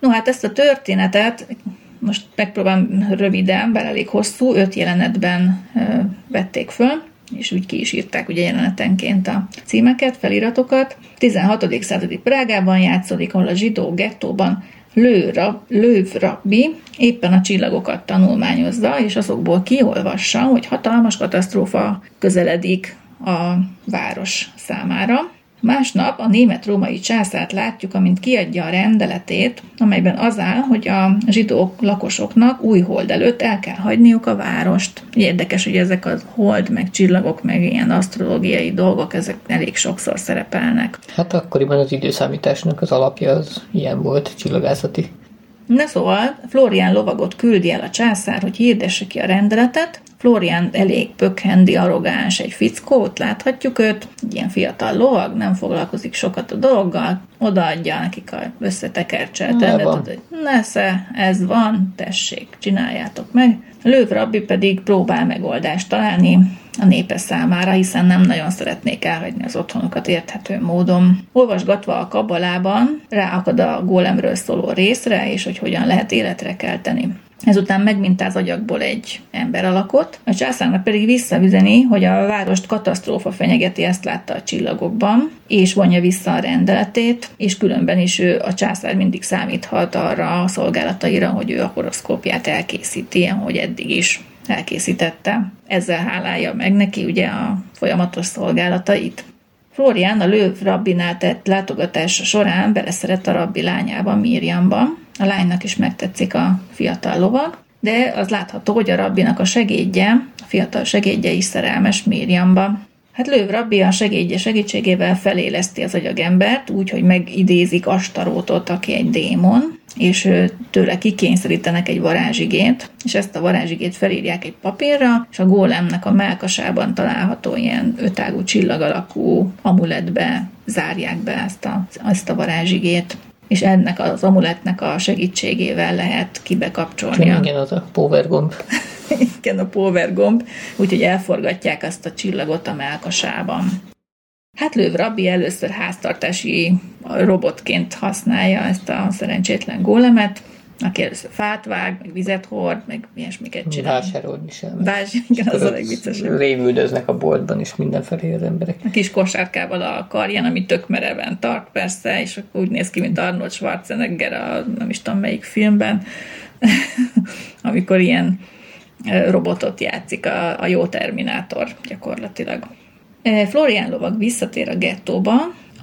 S1: No hát ezt a történetet most megpróbálom röviden, bár elég hosszú, öt jelenetben vették föl, és úgy ki is írták ugye jelenetenként a címeket, feliratokat. 16. századi Prágában játszódik, ahol a zsidó gettóban Lőv rabbi éppen a csillagokat tanulmányozza, és azokból kiolvassa, hogy hatalmas katasztrófa közeledik a város számára. Másnap a német-római császárt látjuk, amint kiadja a rendeletét, amelyben az áll, hogy a zsidó lakosoknak új hold előtt el kell hagyniuk a várost. Érdekes, hogy ezek a hold, meg csillagok, meg ilyen asztrológiai dolgok, ezek elég sokszor szerepelnek.
S2: Hát akkoriban az időszámításnak az alapja az ilyen volt, csillagászati.
S1: Na szóval Florian lovagot küldi el a császár, hogy hirdesse ki a rendeletet, Florian elég pökhendi, arrogáns egy fickót, láthatjuk őt, egy ilyen fiatal lovag, nem foglalkozik sokat a dologgal, odaadja nekik a összetekercselt rendet, hogy nesze, ez van, tessék, csináljátok meg. Lőv rabbi pedig próbál megoldást találni a népe számára, hiszen nem nagyon szeretnék elhagyni az otthonukat érthető módon. Olvasgatva a kabalában ráakad a gólemről szóló részre, és hogy hogyan lehet életre kelteni. Ezután megmintáz agyakból egy ember alakot, a császárnak pedig visszaüzeni, hogy a várost katasztrófa fenyegeti, ezt látta a csillagokban, és vonja vissza a rendeletét, és különben is ő, a császár mindig számíthat arra a szolgálataira, hogy ő a horoszkópját elkészíti, hogy eddig is elkészítette. Ezzel hálálja meg neki ugye a folyamatos szolgálatait. Florian a Lőv rabbinál tett látogatása során beleszeret a rabbi lányába, Miriamban, a lánynak is megtetszik a fiatal lovag, de az látható, hogy a rabbinak a segédje, a fiatal segédje is szerelmes Miriamba. Hát Lőv rabbi a segédje segítségével feléleszti az agyagembert, úgy, hogy megidézik Astarótot, aki egy démon, és tőle kikényszerítenek egy varázsigét, és ezt a varázsigét felírják egy papírra, és a gólemnek a melkasában található ilyen ötágú csillag alakú amuletbe zárják be ezt a, ezt a varázsigét és ennek az amuletnek a segítségével lehet kibekapcsolni.
S2: Igen, az a power gomb.
S1: Igen, a power gomb, úgyhogy elforgatják azt a csillagot a melkasában. Hát Lőv Rabbi először háztartási robotként használja ezt a szerencsétlen gólemet, aki először fát vág, meg vizet hord, meg ilyesmiket csinál.
S2: Vásárolni sem.
S1: Vás, igen, az a legviccesebb.
S2: Rémüldöznek a boltban is mindenfelé az emberek.
S1: A kis kosárkával a karján, ami tök mereven tart persze, és úgy néz ki, mint Arnold Schwarzenegger a nem is tudom melyik filmben, amikor ilyen robotot játszik a, a jó Terminátor gyakorlatilag. Florian lovag visszatér a gettóba,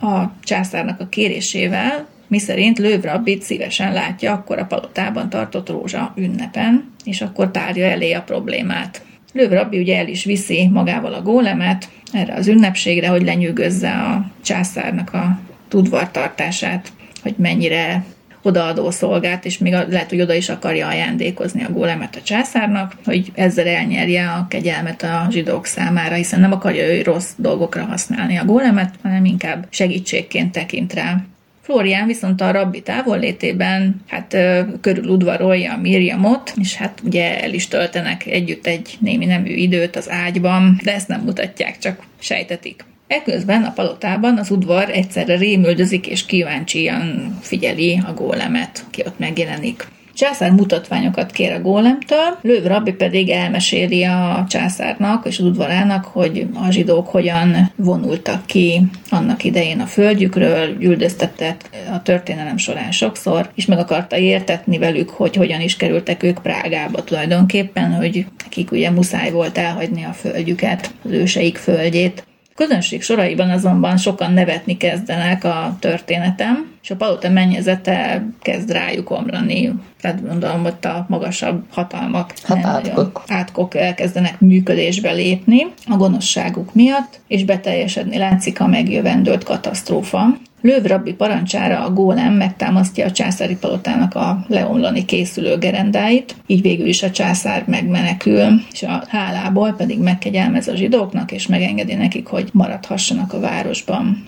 S1: a császárnak a kérésével, miszerint Lőv Rabbit szívesen látja akkor a palotában tartott rózsa ünnepen, és akkor tárja elé a problémát. Lőv Rabbi ugye el is viszi magával a gólemet erre az ünnepségre, hogy lenyűgözze a császárnak a tudvartartását, hogy mennyire odaadó szolgát, és még lehet, hogy oda is akarja ajándékozni a gólemet a császárnak, hogy ezzel elnyerje a kegyelmet a zsidók számára, hiszen nem akarja ő rossz dolgokra használni a gólemet, hanem inkább segítségként tekint rá. Florián viszont a rabbi távollétében hát körül udvarolja Miriamot, és hát ugye el is töltenek együtt egy némi nemű időt az ágyban, de ezt nem mutatják, csak sejtetik. Eközben a palotában az udvar egyszerre rémüldözik és kíváncsian figyeli a gólemet, ki ott megjelenik. Császár mutatványokat kér a gólemtől, Lőv Rabbi pedig elmeséli a császárnak és az udvarának, hogy a zsidók hogyan vonultak ki annak idején a földjükről, üldöztettek a történelem során sokszor, és meg akarta értetni velük, hogy hogyan is kerültek ők Prágába tulajdonképpen, hogy nekik ugye muszáj volt elhagyni a földjüket, az őseik földjét. Közönség soraiban azonban sokan nevetni kezdenek a történetem, és a palota mennyezete kezd rájuk omlani. Tehát gondolom, hogy a magasabb hatalmak
S2: hát átkok.
S1: átkok elkezdenek működésbe lépni a gonoszságuk miatt, és beteljesedni látszik a megjövendőlt katasztrófa. Lőv rabbi parancsára a gólem megtámasztja a császári palotának a leomlani készülő gerendáit, így végül is a császár megmenekül, és a hálából pedig megkegyelmez a zsidóknak, és megengedi nekik, hogy maradhassanak a városban.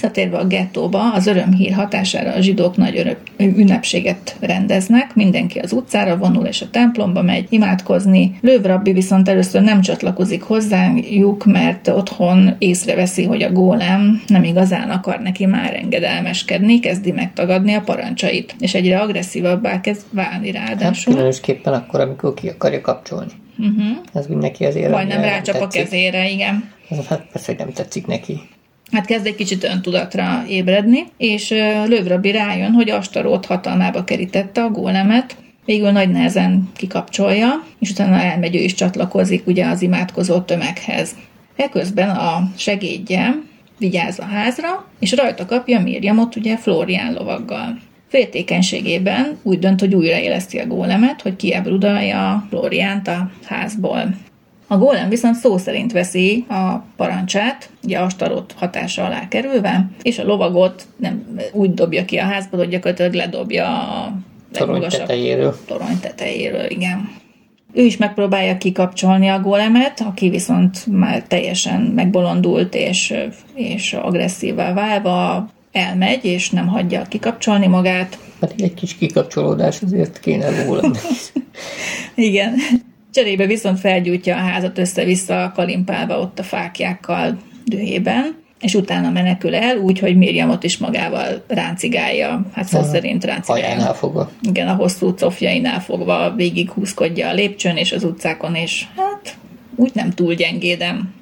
S1: Visszatérve a gettóba, az örömhír hatására a zsidók nagy örök, ünnepséget rendeznek, mindenki az utcára vonul és a templomba megy imádkozni. Lőv rabbi viszont először nem csatlakozik hozzájuk, mert otthon észreveszi, hogy a gólem nem igazán akar neki már engedelmeskedni, kezdi megtagadni a parancsait, és egyre agresszívabbá kezd válni ráadásul.
S2: Hát különösképpen akkor, amikor ki akarja kapcsolni. Uh-huh. Ez mindenki azért.
S1: Majdnem rácsap a kezére, igen.
S2: Hát persze, hogy nem tetszik neki
S1: hát kezd egy kicsit öntudatra ébredni, és Lövrabi rájön, hogy Astarót hatalmába kerítette a gólemet, végül nagy nehezen kikapcsolja, és utána elmegy ő is csatlakozik ugye az imádkozó tömeghez. Eközben a segédje vigyáz a házra, és rajta kapja Mirjamot ugye Florián lovaggal. Féltékenységében úgy dönt, hogy újraéleszti a gólemet, hogy kiebrudalja Floriánt a házból. A gólem viszont szó szerint veszi a parancsát, ugye astarot hatása alá kerülve, és a lovagot nem úgy dobja ki a házból, hogy gyakorlatilag ledobja a
S2: torony tetejéről.
S1: Torony tetejéről, igen. Ő is megpróbálja kikapcsolni a gólemet, aki viszont már teljesen megbolondult és, és agresszívá válva elmegy, és nem hagyja kikapcsolni magát.
S2: Hát egy kis kikapcsolódás azért kéne volna.
S1: Igen. Cserébe viszont felgyújtja a házat össze-vissza kalimpálva ott a fákjákkal dühében. és utána menekül el, úgyhogy Miriamot is magával ráncigálja, hát szó szerint ráncigálja.
S2: Hajánál fogva.
S1: Igen, a hosszú cofjainál fogva végig húzkodja a lépcsőn és az utcákon, és hát úgy nem túl gyengédem.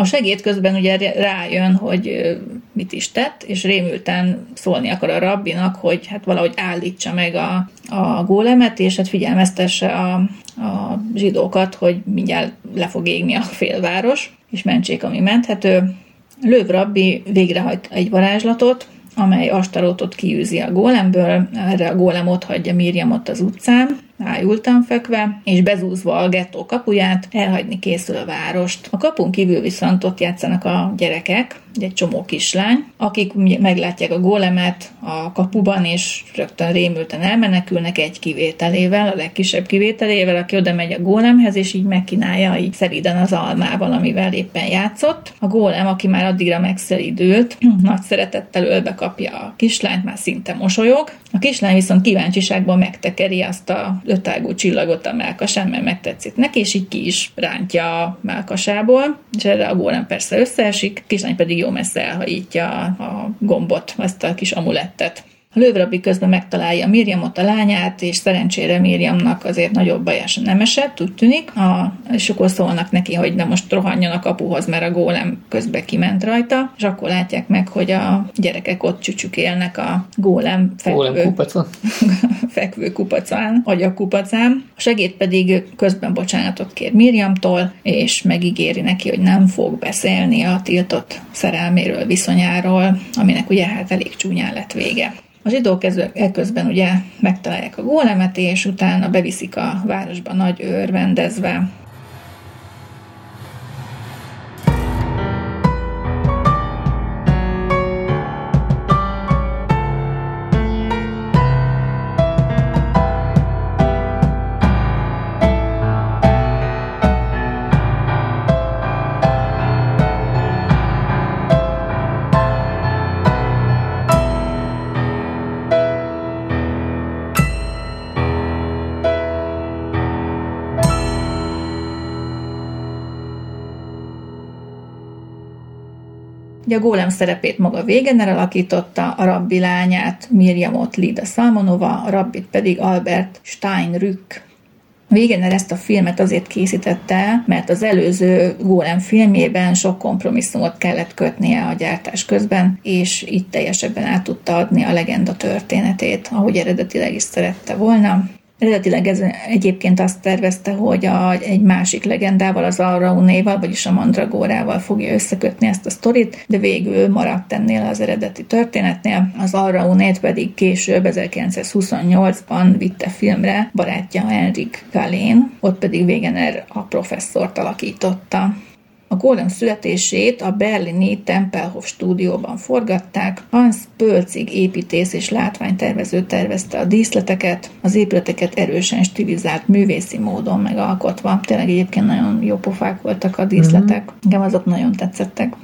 S1: A segéd közben ugye rájön, hogy mit is tett, és rémülten szólni akar a rabbinak, hogy hát valahogy állítsa meg a, a gólemet, és hát figyelmeztesse a, a zsidókat, hogy mindjárt le fog égni a félváros, és mentsék, ami menthető. Löv rabbi végrehajt egy varázslatot, amely Astarotot kiűzi a gólemből, erre a gólem ott hagyja Mirjamot az utcán, ájultan fekve, és bezúzva a gettó kapuját, elhagyni készül a várost. A kapun kívül viszont ott játszanak a gyerekek, egy csomó kislány, akik meglátják a gólemet a kapuban, és rögtön rémülten elmenekülnek egy kivételével, a legkisebb kivételével, aki oda megy a gólemhez, és így megkínálja így szeriden az almával, amivel éppen játszott. A gólem, aki már addigra megszelidült, nagy szeretettel ölbe kapja a kislányt, már szinte mosolyog. A kislány viszont kíváncsiságban megtekeri azt a ötágú csillagot a melkasán, mert megtetszik neki, és így ki is rántja a melkasából, és erre a gólem persze összeesik, a kislány pedig jó messze elhajítja a gombot, ezt a kis amulettet. A lővrabbi közben megtalálja Miriamot, a lányát, és szerencsére Miriamnak azért nagyobb baja nem esett, úgy tűnik, a, és akkor szólnak neki, hogy de most rohanjon a kapuhoz, mert a gólem közbe kiment rajta, és akkor látják meg, hogy a gyerekek ott élnek a gólem
S2: fekvő, gólem kupacon.
S1: fekvő kupacán, vagy a kupacán. A segéd pedig közben bocsánatot kér Miriamtól, és megígéri neki, hogy nem fog beszélni a tiltott szerelméről, viszonyáról, aminek ugye hát elég csúnyán lett vége. A zsidók ekközben ugye megtalálják a gólemet, és utána beviszik a városba nagy örvendezve. Ugye a gólem szerepét maga Wegener alakította, a rabbi lányát Mirjamot Lida Salmonova, a rabbit pedig Albert Steinrück. Wegener ezt a filmet azért készítette, mert az előző Gólem filmjében sok kompromisszumot kellett kötnie a gyártás közben, és itt teljesebben át tudta adni a legenda történetét, ahogy eredetileg is szerette volna. Eredetileg ez egyébként azt tervezte, hogy a, egy másik legendával, az Arraunéval, vagyis a Mandragórával fogja összekötni ezt a sztorit, de végül maradt ennél az eredeti történetnél. Az Arraunét pedig később, 1928-ban vitte filmre barátja Henrik Galén, ott pedig Wegener a professzort alakította. A Golem születését a berlini Tempelhof stúdióban forgatták. Hans Pölcig építész és látványtervező tervezte a díszleteket, az épületeket erősen stilizált művészi módon megalkotva. Tényleg egyébként nagyon jó pofák voltak a díszletek. Mm-hmm. Azok nagyon tetszettek.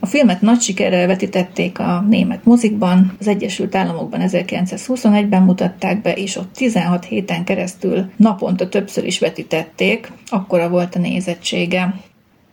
S1: A filmet nagy sikerrel vetítették a német mozikban, az Egyesült Államokban 1921-ben mutatták be, és ott 16 héten keresztül naponta többször is vetítették, akkora volt a nézettsége.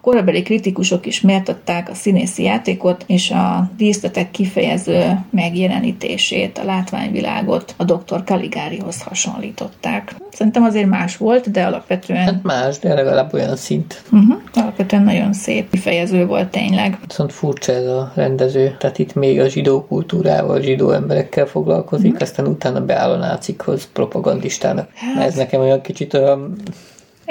S1: Korabeli kritikusok is méltatták a színészi játékot és a díszletek kifejező megjelenítését, a látványvilágot a dr. Kaligárihoz hasonlították. Szerintem azért más volt, de alapvetően...
S2: Hát más, de legalább olyan szint.
S1: Uh-huh. Alapvetően nagyon szép kifejező volt tényleg.
S2: Viszont furcsa ez a rendező, tehát itt még a zsidó kultúrával, zsidó emberekkel foglalkozik, uh-huh. aztán utána beáll a nácikhoz propagandistának. Hát... Ez nekem olyan kicsit olyan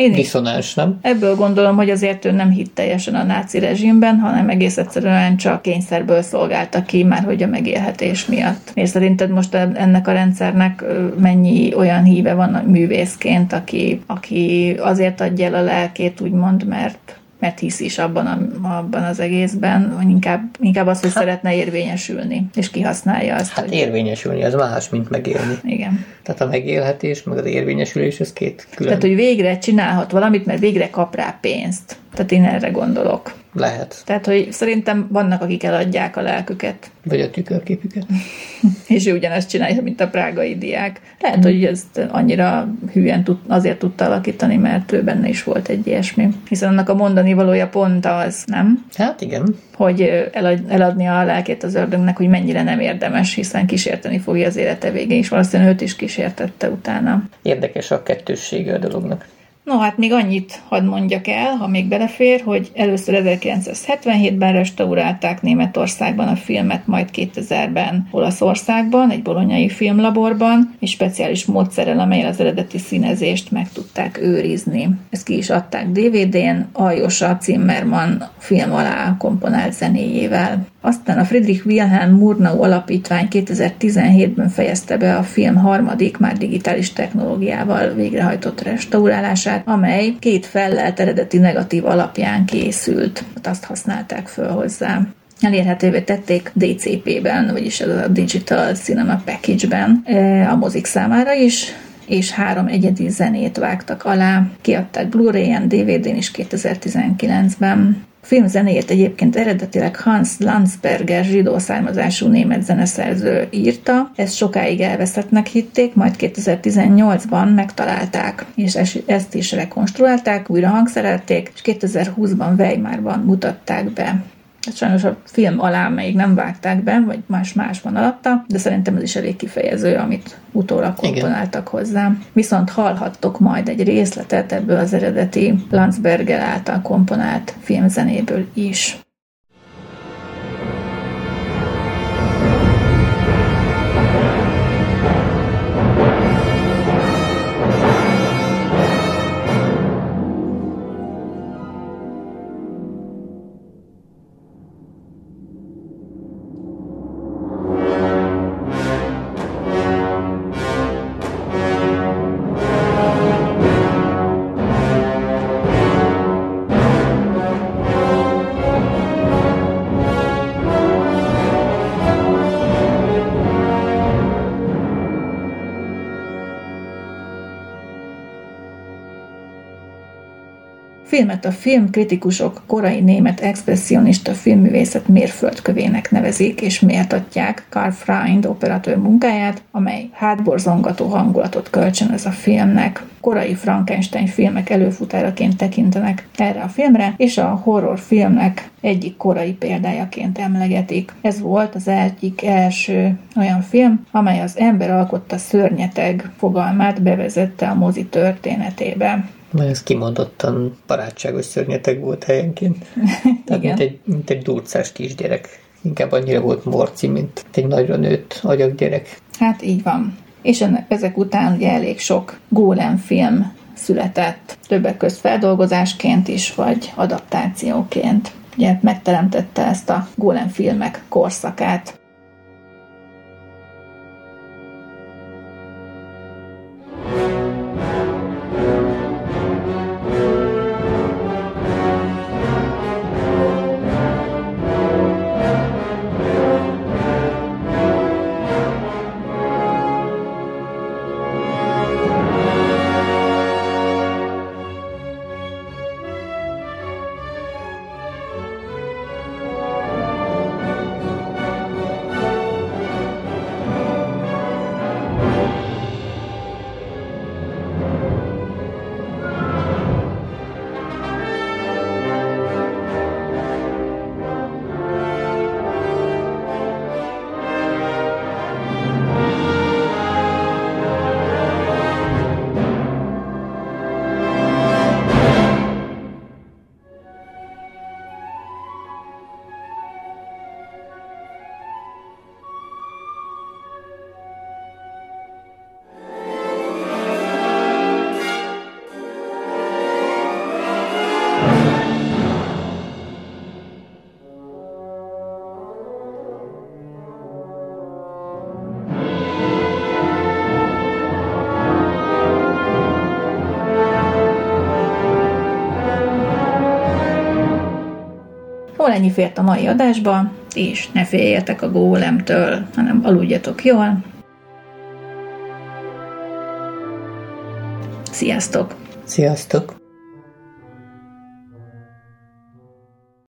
S2: én Diszonáns, nem?
S1: Ebből gondolom, hogy azért ő nem hitt teljesen a náci rezsimben, hanem egész egyszerűen csak kényszerből szolgálta ki, már hogy a megélhetés miatt. És szerinted most ennek a rendszernek mennyi olyan híve van művészként, aki, aki azért adja el a lelkét, úgymond, mert mert hisz is abban, a, abban az egészben, inkább, inkább az, hogy hát, szeretne érvényesülni, és kihasználja azt.
S2: Hát hogy... érvényesülni, az más, mint megélni.
S1: Igen.
S2: Tehát a megélhetés, meg az érvényesülés, ez két külön.
S1: Tehát, hogy végre csinálhat valamit, mert végre kap rá pénzt. Tehát én erre gondolok.
S2: lehet.
S1: Tehát, hogy szerintem vannak, akik eladják a lelküket.
S2: Vagy a tükörképüket.
S1: és ő ugyanezt csinálja, mint a prágai diák. Lehet, mm. hogy ezt annyira hülyen tud, azért tudta alakítani, mert ő benne is volt egy ilyesmi. Hiszen annak a mondani valója pont az, nem?
S2: Hát igen.
S1: Hogy elad, eladni a lelkét az ördögnek, hogy mennyire nem érdemes, hiszen kísérteni fogja az élete végén, és valószínűleg őt is kísértette utána.
S2: Érdekes a kettőssége a dolognak.
S1: No, hát még annyit hadd mondjak el, ha még belefér, hogy először 1977-ben restaurálták Németországban a filmet, majd 2000-ben Olaszországban, egy bolonyai filmlaborban, és speciális módszerrel, amelyel az eredeti színezést meg tudták őrizni. Ezt ki is adták DVD-n, Aljosa Zimmermann film alá komponált zenéjével. Aztán a Friedrich Wilhelm Murnau alapítvány 2017-ben fejezte be a film harmadik, már digitális technológiával végrehajtott restaurálását, amely két fellelt eredeti negatív alapján készült. Azt használták föl hozzá elérhetővé tették DCP-ben, vagyis a Digital Cinema Package-ben e, a mozik számára is, és három egyedi zenét vágtak alá. Kiadták Blu-ray-en, DVD-n is 2019-ben. Film zenéjét egyébként eredetileg Hans Landsberger zsidó származású német zeneszerző írta, ezt sokáig elveszettnek hitték, majd 2018-ban megtalálták, és ezt is rekonstruálták, újra hangszerelték, és 2020-ban Weimarban mutatták be. Hát sajnos a film alá még nem vágták be, vagy más-más van alatta, de szerintem ez is elég kifejező, amit utólag komponáltak hozzá. Viszont hallhattok majd egy részletet ebből az eredeti Landsberger által komponált filmzenéből is. Filmet a filmkritikusok korai német expressionista filmművészet mérföldkövének nevezik és méltatják Karl Freund operatőr munkáját, amely hátborzongató hangulatot kölcsönöz a filmnek. Korai Frankenstein filmek előfutáraként tekintenek erre a filmre, és a horror filmnek egyik korai példájaként emlegetik. Ez volt az egyik első olyan film, amely az ember alkotta szörnyeteg fogalmát bevezette a mozi történetébe.
S2: Mert ez kimondottan barátságos szörnyeteg volt helyenként. Tehát mint egy, mint egy durcás kisgyerek. Inkább annyira volt morci, mint egy nagyra nőtt agyaggyerek.
S1: Hát így van. És ennek, ezek után ugye elég sok Golem film született, többek közt feldolgozásként is, vagy adaptációként. Ugye megteremtette ezt a Golem filmek korszakát. Jól ennyi fért a mai adásba, és ne féljetek a gólemtől, hanem aludjatok jól. Sziasztok!
S2: Sziasztok!